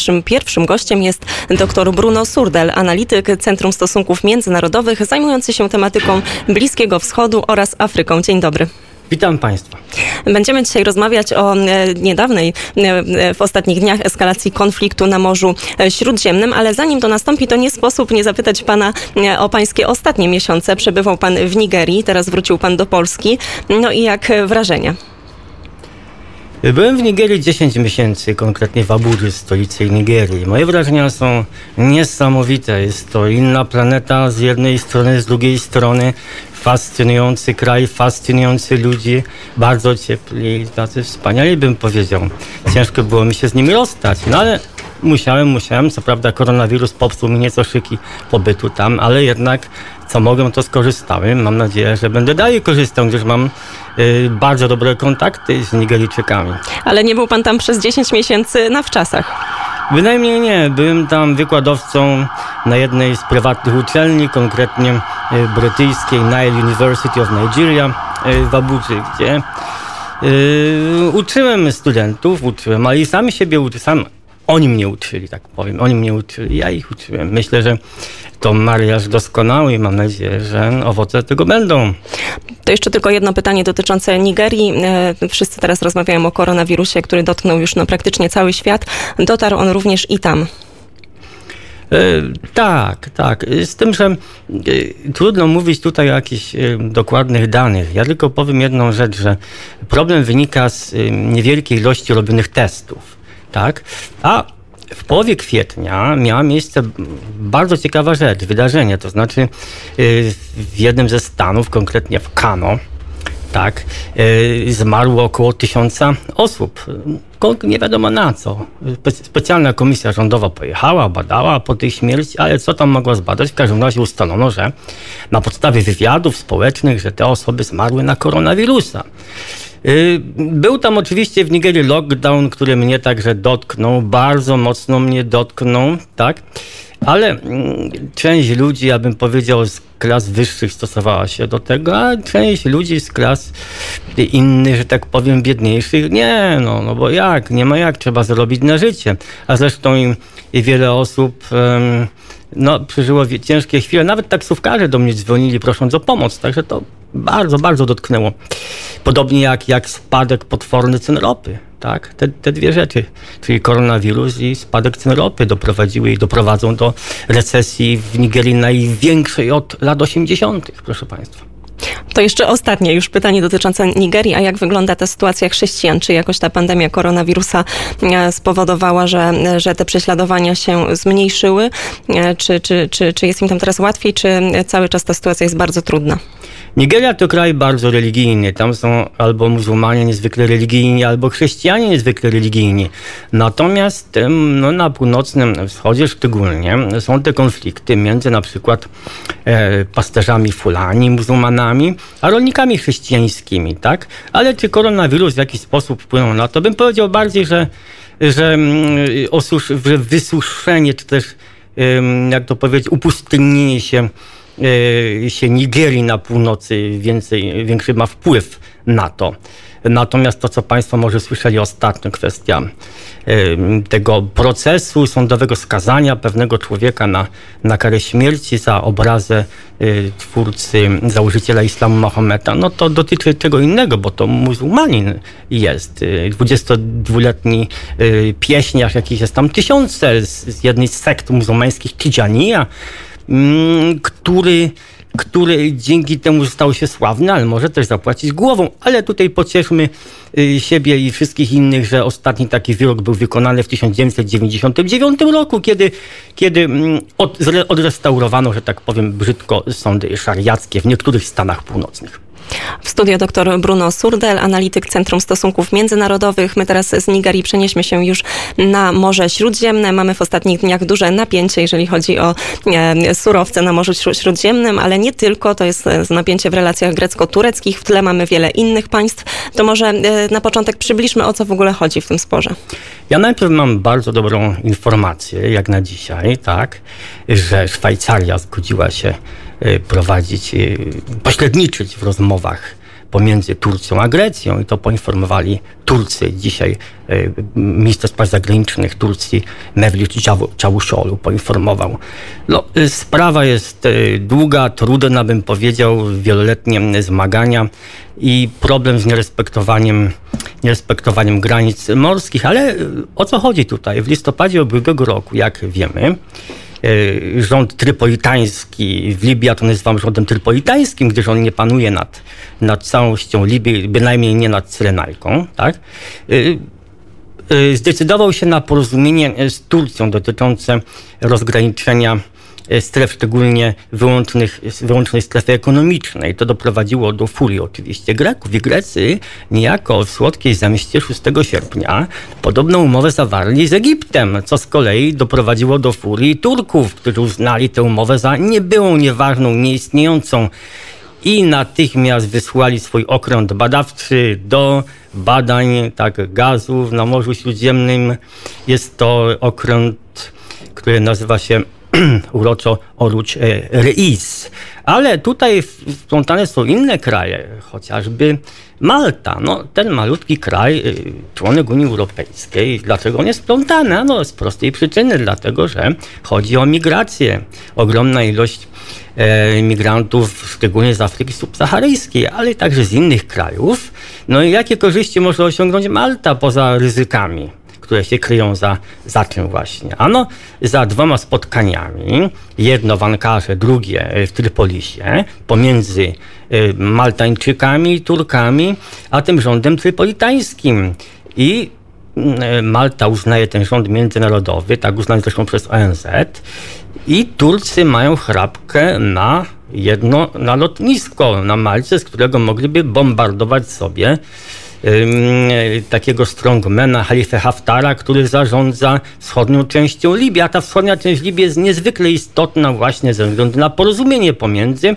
Naszym pierwszym gościem jest dr Bruno Surdel, analityk Centrum Stosunków Międzynarodowych zajmujący się tematyką Bliskiego Wschodu oraz Afryką. Dzień dobry. Witam Państwa. Będziemy dzisiaj rozmawiać o e, niedawnej, e, w ostatnich dniach eskalacji konfliktu na Morzu Śródziemnym, ale zanim to nastąpi, to nie sposób nie zapytać Pana e, o Pańskie ostatnie miesiące. Przebywał Pan w Nigerii, teraz wrócił Pan do Polski. No i jak wrażenia? Byłem w Nigerii 10 miesięcy, konkretnie w Abuja, stolicy Nigerii. Moje wrażenia są niesamowite. Jest to inna planeta z jednej strony, z drugiej strony. Fascynujący kraj, fascynujący ludzi, bardzo ciepli, tacy wspaniali bym powiedział. Ciężko było mi się z nimi rozstać, no ale musiałem, musiałem. Co prawda koronawirus popsuł mi nieco szyki pobytu tam, ale jednak co mogłem, to skorzystałem. Mam nadzieję, że będę dalej korzystał, gdyż mam y, bardzo dobre kontakty z Nigeryjczykami. Ale nie był pan tam przez 10 miesięcy na wczasach. Bynajmniej nie. Byłem tam wykładowcą na jednej z prywatnych uczelni, konkretnie y, brytyjskiej Nile University of Nigeria y, w Abuja, gdzie y, uczyłem studentów, uczyłem, ale i sam siebie uczyłem, sam oni mnie uczyli, tak powiem. Oni mnie uczyli, ja ich uczyłem. Myślę, że to mariaż doskonały i mam nadzieję, że owoce tego będą. To jeszcze tylko jedno pytanie dotyczące Nigerii. E, wszyscy teraz rozmawiają o koronawirusie, który dotknął już no, praktycznie cały świat. Dotarł on również i tam. E, tak, tak. Z tym, że e, trudno mówić tutaj o jakichś dokładnych danych. Ja tylko powiem jedną rzecz, że problem wynika z niewielkiej ilości robionych testów tak? A w połowie kwietnia miała miejsce bardzo ciekawa rzecz, wydarzenie, to znaczy y, w jednym ze stanów, konkretnie w Kano, tak, y, zmarło około tysiąca osób. Nie wiadomo na co. Specjalna komisja rządowa pojechała, badała po tej śmierci, ale co tam mogła zbadać? W każdym razie ustalono, że na podstawie wywiadów społecznych, że te osoby zmarły na koronawirusa. Y, był tam oczywiście w Nigerii lockdown, który mnie także dotknął, bardzo mocno mnie dotknął, tak? Ale mm, część ludzi, ja bym powiedział, z klas wyższych stosowała się do tego, a część ludzi z klas innych, że tak powiem, biedniejszych, nie, no, no bo jak, nie ma jak, trzeba zarobić na życie. A zresztą i, i wiele osób um, no, przeżyło ciężkie chwile. Nawet taksówkarze do mnie dzwonili prosząc o pomoc, także to bardzo, bardzo dotknęło. Podobnie jak, jak spadek potworny cen ropy. Tak? Te, te dwie rzeczy, czyli koronawirus i spadek cen ropy doprowadziły i doprowadzą do recesji w Nigerii największej od lat 80., proszę Państwa. To jeszcze ostatnie już pytanie dotyczące Nigerii. A jak wygląda ta sytuacja chrześcijan? Czy jakoś ta pandemia koronawirusa e, spowodowała, że, że te prześladowania się zmniejszyły? E, czy, czy, czy, czy jest im tam teraz łatwiej, czy cały czas ta sytuacja jest bardzo trudna? Nigeria to kraj bardzo religijny. Tam są albo muzułmanie niezwykle religijni, albo chrześcijanie niezwykle religijni. Natomiast no, na północnym wschodzie szczególnie są te konflikty między na przykład e, pasterzami fulani, muzułmanami, a rolnikami chrześcijańskimi, tak? Ale czy koronawirus w jakiś sposób wpłynął na to? Bym powiedział bardziej, że, że, osusz, że wysuszenie, czy też jak to powiedzieć, upustynienie się się Nigerii na północy więcej, większy ma wpływ na to. Natomiast to, co Państwo może słyszeli ostatnio, kwestia e, tego procesu sądowego skazania pewnego człowieka na, na karę śmierci za obrazę e, twórcy, założyciela islamu Mahometa, no to dotyczy czego innego, bo to muzułmanin jest. 22-letni pieśniarz, jakiś jest tam tysiące z, z jednej z sekt muzułmańskich, Tijaniya, Mm, który, który dzięki temu stał się sławny, ale może też zapłacić głową. Ale tutaj pocieszmy y, siebie i wszystkich innych, że ostatni taki wyrok był wykonany w 1999 roku, kiedy, kiedy mm, od, odrestaurowano, że tak powiem brzydko, sądy szariackie w niektórych stanach północnych. W studio dr Bruno Surdel, analityk Centrum Stosunków Międzynarodowych. My teraz z Nigerii przenieśmy się już na Morze Śródziemne. Mamy w ostatnich dniach duże napięcie, jeżeli chodzi o e, surowce na Morzu Śródziemnym, ale nie tylko. To jest e, napięcie w relacjach grecko-tureckich. W tle mamy wiele innych państw. To może e, na początek przybliżmy, o co w ogóle chodzi w tym sporze. Ja najpierw mam bardzo dobrą informację, jak na dzisiaj, tak, że Szwajcaria zgodziła się prowadzić, y, pośredniczyć w rozmowach pomiędzy Turcją a Grecją i to poinformowali Turcy. Dzisiaj e, minister spraw zagranicznych Turcji Mevlut Cavusoglu poinformował. No, sprawa jest długa, trudna bym powiedział, wieloletnie zmagania i problem z nierespektowaniem, nierespektowaniem granic morskich, ale o co chodzi tutaj? W listopadzie ubiegłego roku, jak wiemy, rząd trypolitański w Libii, ja to nazywam rządem trypolitańskim, gdyż on nie panuje nad, nad całością Libii, bynajmniej nie nad Cyrenajką, tak? E, e, zdecydował się na porozumienie z Turcją dotyczące rozgraniczenia E, stref, szczególnie wyłącznych, wyłącznej strefy ekonomicznej. To doprowadziło do furii oczywiście Greków i Grecy niejako w słodkiej zamieście 6 sierpnia podobną umowę zawarli z Egiptem, co z kolei doprowadziło do furii Turków, którzy uznali tę umowę za niebyłą, nieważną, nieistniejącą i natychmiast wysłali swój okręt badawczy do badań tak, gazów na Morzu Śródziemnym. Jest to okręt, który nazywa się uroczo Oruć e, Reis. Ale tutaj wplątane są inne kraje, chociażby Malta. No, ten malutki kraj, e, członek Unii Europejskiej. Dlaczego on jest? No, z prostej przyczyny, dlatego że chodzi o migrację. Ogromna ilość e, migrantów, szczególnie z Afryki subsaharyjskiej, ale także z innych krajów. No i jakie korzyści może osiągnąć Malta poza ryzykami? Które się kryją za, za czym właśnie? Ano za dwoma spotkaniami, jedno w Ankarze, drugie w Trypolisie, pomiędzy y, Maltańczykami Turkami, a tym rządem trypolitańskim. I y, Malta uznaje ten rząd międzynarodowy, tak uznany zresztą przez ONZ, i Turcy mają chrapkę na jedno na lotnisko na Malcie, z którego mogliby bombardować sobie takiego strongmana, Halifę Haftara, który zarządza wschodnią częścią Libii. A ta wschodnia część Libii jest niezwykle istotna właśnie ze względu na porozumienie pomiędzy,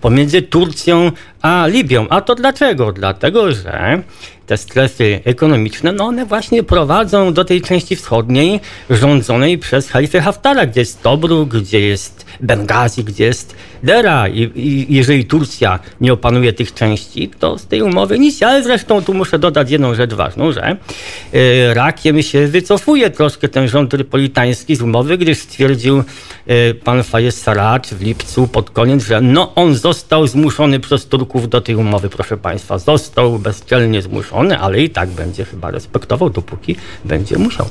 pomiędzy Turcją a Libią. A to dlaczego? Dlatego, że te strefy ekonomiczne, no one właśnie prowadzą do tej części wschodniej rządzonej przez Halifę Haftara, gdzie jest Tobruk, gdzie jest Bengazi, gdzie jest Dera. I, I, jeżeli Turcja nie opanuje tych części, to z tej umowy nic. Ale zresztą tu muszę dodać jedną rzecz ważną, że y, rakiem się wycofuje troszkę ten rząd trypolitański z umowy, gdyż stwierdził y, pan Fayez Sarraj w lipcu pod koniec, że no on został zmuszony przez Turków do tej umowy, proszę państwa. Został bezczelnie zmuszony, ale i tak będzie chyba respektował, dopóki będzie musiał.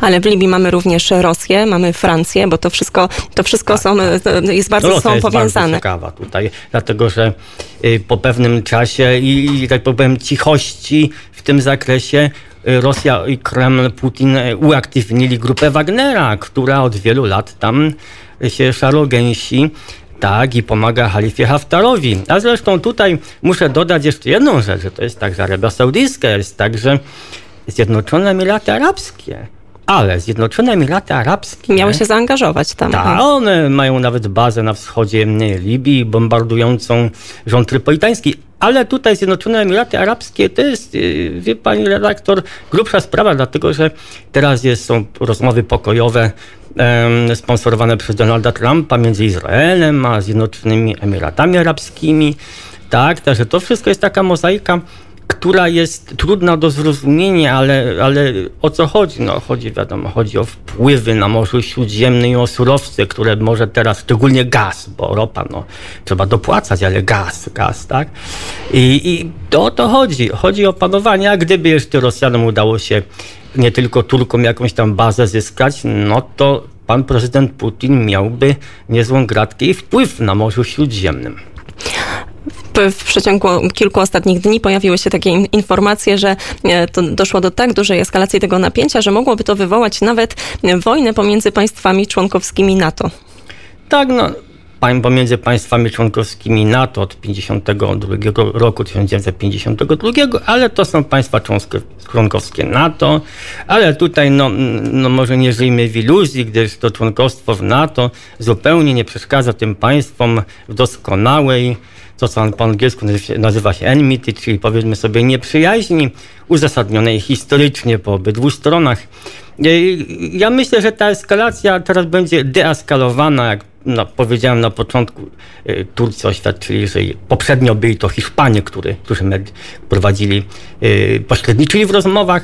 Ale w Libii mamy również Rosję, mamy Francję, bo to wszystko, to wszystko tak, są, tak. jest bardzo Rosja są powiązane jest bardzo ciekawa tutaj, dlatego że y, po pewnym czasie i, tak powiem cichości w tym zakresie y, Rosja i Kreml, Putin y, uaktywnili grupę Wagnera, która od wielu lat tam się szarogęsi. Tak, i pomaga Halifie Haftarowi. A zresztą tutaj muszę dodać jeszcze jedną rzecz, że to jest także Arabia Saudyjska, jest także Zjednoczone Emiraty Arabskie. Ale Zjednoczone Emiraty Arabskie... Miały się zaangażować tam. Tak, one mają nawet bazę na wschodzie Libii, bombardującą rząd trypolitański. Ale tutaj Zjednoczone Emiraty Arabskie to jest, y, wie pani redaktor, grubsza sprawa, dlatego że teraz jest, są rozmowy pokojowe sponsorowane przez Donalda Trumpa między Izraelem a Zjednoczonymi Emiratami Arabskimi. Tak, także to wszystko jest taka mozaika która jest trudna do zrozumienia, ale, ale o co chodzi? No, chodzi, wiadomo, chodzi o wpływy na Morzu Śródziemnym i o surowce, które może teraz, szczególnie gaz, bo ropa, no, trzeba dopłacać, ale gaz, gaz, tak? I, i o to chodzi. Chodzi o panowanie, a gdyby jeszcze Rosjanom udało się nie tylko Turkom jakąś tam bazę zyskać, no to pan prezydent Putin miałby niezłą gratkę i wpływ na Morzu Śródziemnym w przeciągu kilku ostatnich dni pojawiły się takie informacje, że e, doszło do tak dużej eskalacji tego napięcia, że mogłoby to wywołać nawet wojnę pomiędzy państwami członkowskimi NATO. Tak, no pomiędzy państwami członkowskimi NATO od 52 roku 1952, ale to są państwa członkowskie NATO, ale tutaj no, no może nie żyjmy w iluzji, gdyż to członkostwo w NATO zupełnie nie przeszkadza tym państwom w doskonałej to, co po angielsku nazywa się enmity, czyli powiedzmy sobie nieprzyjaźni, uzasadnionej historycznie po obydwu stronach. Ja myślę, że ta eskalacja teraz będzie deeskalowana, jak no, powiedziałem na początku, y, Turcy oświadczyli, że poprzednio byli to Hiszpanie, który, którzy prowadzili, y, pośredniczyli w rozmowach,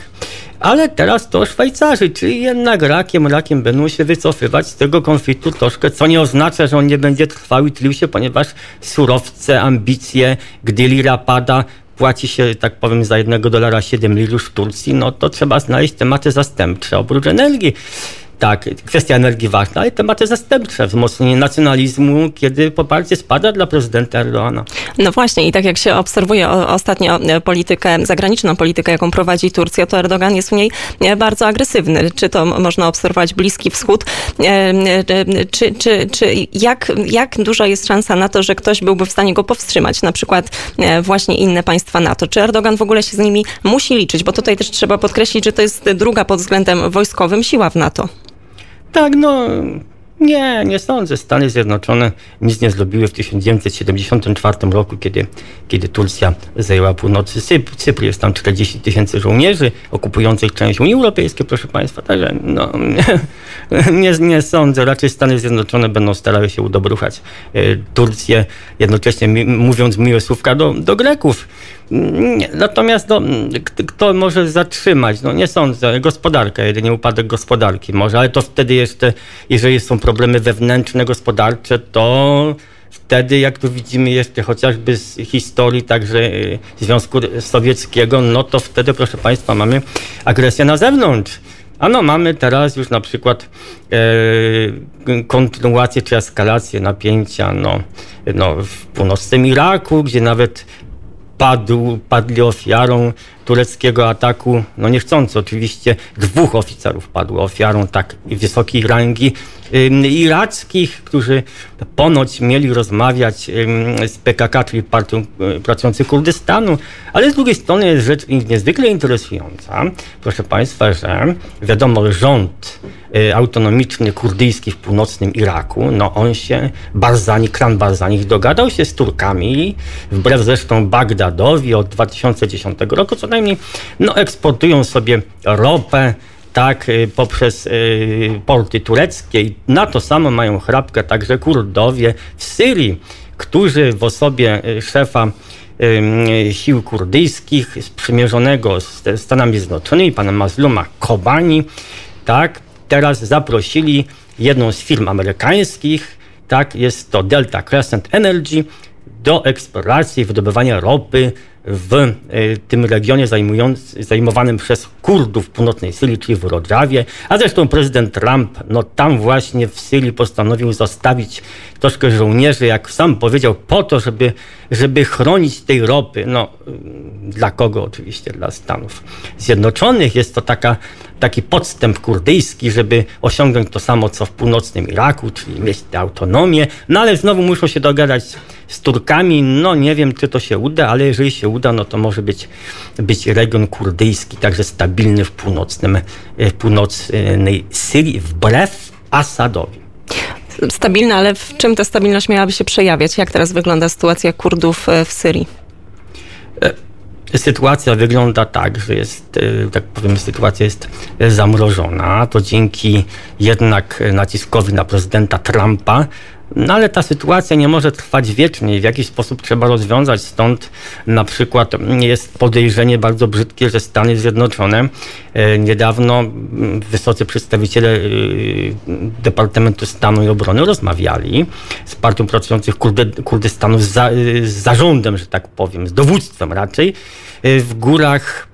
ale teraz to Szwajcarzy, czyli jednak rakiem, rakiem będą się wycofywać z tego konfliktu troszkę, co nie oznacza, że on nie będzie trwał i tlił się, ponieważ surowce, ambicje, gdy lira pada, płaci się, tak powiem, za jednego dolara 7 lir w Turcji, no to trzeba znaleźć tematy zastępcze oprócz energii. Tak, kwestia energii ważna, ale tematy zastępcze, wzmocnienie nacjonalizmu, kiedy poparcie spada dla prezydenta Erdoana. No właśnie i tak jak się obserwuje ostatnio e, politykę, zagraniczną politykę, jaką prowadzi Turcja, to Erdogan jest w niej e, bardzo agresywny. Czy to można obserwować Bliski Wschód? E, czy, czy, czy jak, jak duża jest szansa na to, że ktoś byłby w stanie go powstrzymać? Na przykład właśnie inne państwa NATO. Czy Erdogan w ogóle się z nimi musi liczyć? Bo tutaj też trzeba podkreślić, że to jest druga pod względem wojskowym siła w NATO. Tak, no nie, nie sądzę. Stany Zjednoczone nic nie zrobiły w 1974 roku, kiedy, kiedy Turcja zajęła północy Cypr. Cypr jest tam 40 tysięcy żołnierzy okupujących część Unii Europejskiej, proszę Państwa. Także no, nie, nie, sądzę. Raczej Stany Zjednoczone będą starały się udobruchać e, Turcję, jednocześnie mówiąc miłe słówka do, do Greków. Natomiast no, kto może zatrzymać? No nie sądzę. Gospodarka, jedynie upadek gospodarki może, ale to wtedy jeszcze, jeżeli są problemy wewnętrzne, gospodarcze, to wtedy, jak tu widzimy jeszcze chociażby z historii także y, Związku Sowieckiego, no to wtedy, proszę Państwa, mamy agresję na zewnątrz. A no mamy teraz już na przykład e, kontynuację czy eskalację napięcia no, no, w północnym Iraku, gdzie nawet padł, padli ofiarą tureckiego ataku, no niechcący oczywiście, dwóch oficerów padło ofiarą tak wysokiej rangi irackich, którzy ponoć mieli rozmawiać z PKK, czyli partią y, pracujących Kurdystanu, ale z drugiej strony jest rzecz niezwykle interesująca, proszę Państwa, że wiadomo, rząd y, autonomiczny kurdyjski w północnym Iraku, no on się, Barzani, klan Barzani dogadał się z Turkami, wbrew zresztą Bagdadowi od 2010 roku, co najmniej no, eksportują sobie ropę, tak, y, poprzez y, porty tureckie. I na to samo mają chrapkę także Kurdowie w Syrii, którzy w osobie y, szefa sił kurdyjskich sprzymierzonego z Stanami Zjednoczonymi, pana Mazluma Kobani, tak, teraz zaprosili jedną z firm amerykańskich, tak, jest to Delta Crescent Energy, do eksploracji wydobywania ropy w e, tym regionie zajmowanym przez Kurdów północnej Syrii, czyli w Rodżawie. A zresztą prezydent Trump, no tam właśnie w Syrii postanowił zostawić troszkę żołnierzy, jak sam powiedział, po to, żeby, żeby chronić tej ropy. No, dla kogo oczywiście? Dla Stanów Zjednoczonych. Jest to taka, taki podstęp kurdyjski, żeby osiągnąć to samo, co w północnym Iraku, czyli mieć tę autonomię. No ale znowu muszą się dogadać z Turkami. No nie wiem, czy to się uda, ale jeżeli się uda, no to może być, być region kurdyjski, także stabilny w północnym, w północnej Syrii, wbrew Asadowi stabilna, ale w czym ta stabilność miałaby się przejawiać? Jak teraz wygląda sytuacja Kurdów e, w Syrii? E, sytuacja wygląda tak, że jest, e, tak powiem, sytuacja jest zamrożona. To dzięki jednak naciskowi na prezydenta Trumpa no ale ta sytuacja nie może trwać wiecznie i w jakiś sposób trzeba rozwiązać. Stąd na przykład jest podejrzenie bardzo brzydkie, że Stany Zjednoczone e, niedawno wysocy przedstawiciele e, Departamentu Stanu i Obrony rozmawiali z partią pracujących Kurdy, Kurdystanu z, za, z zarządem, że tak powiem, z dowództwem raczej e, w górach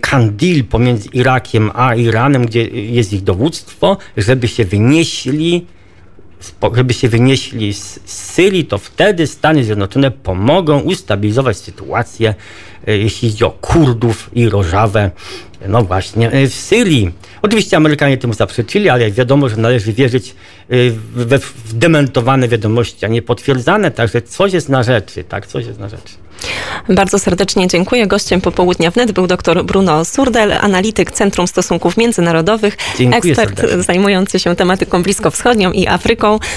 Kandil pomiędzy Irakiem a Iranem, gdzie jest ich dowództwo, żeby się wynieśli żeby się wynieśli z Syrii, to wtedy Stany Zjednoczone pomogą ustabilizować sytuację, e, jeśli chodzi o Kurdów i Rożawę, no właśnie, e, w Syrii. Oczywiście Amerykanie temu zaprzeczyli, ale wiadomo, że należy wierzyć e, w dementowane wiadomości, a nie potwierdzane, także coś jest na rzeczy, tak, coś jest na rzeczy. Bardzo serdecznie dziękuję. Gościem popołudnia wnet był dr Bruno Surdel, analityk Centrum Stosunków Międzynarodowych, dziękuję ekspert serdecznie. zajmujący się tematyką bliskowschodnią i Afryką.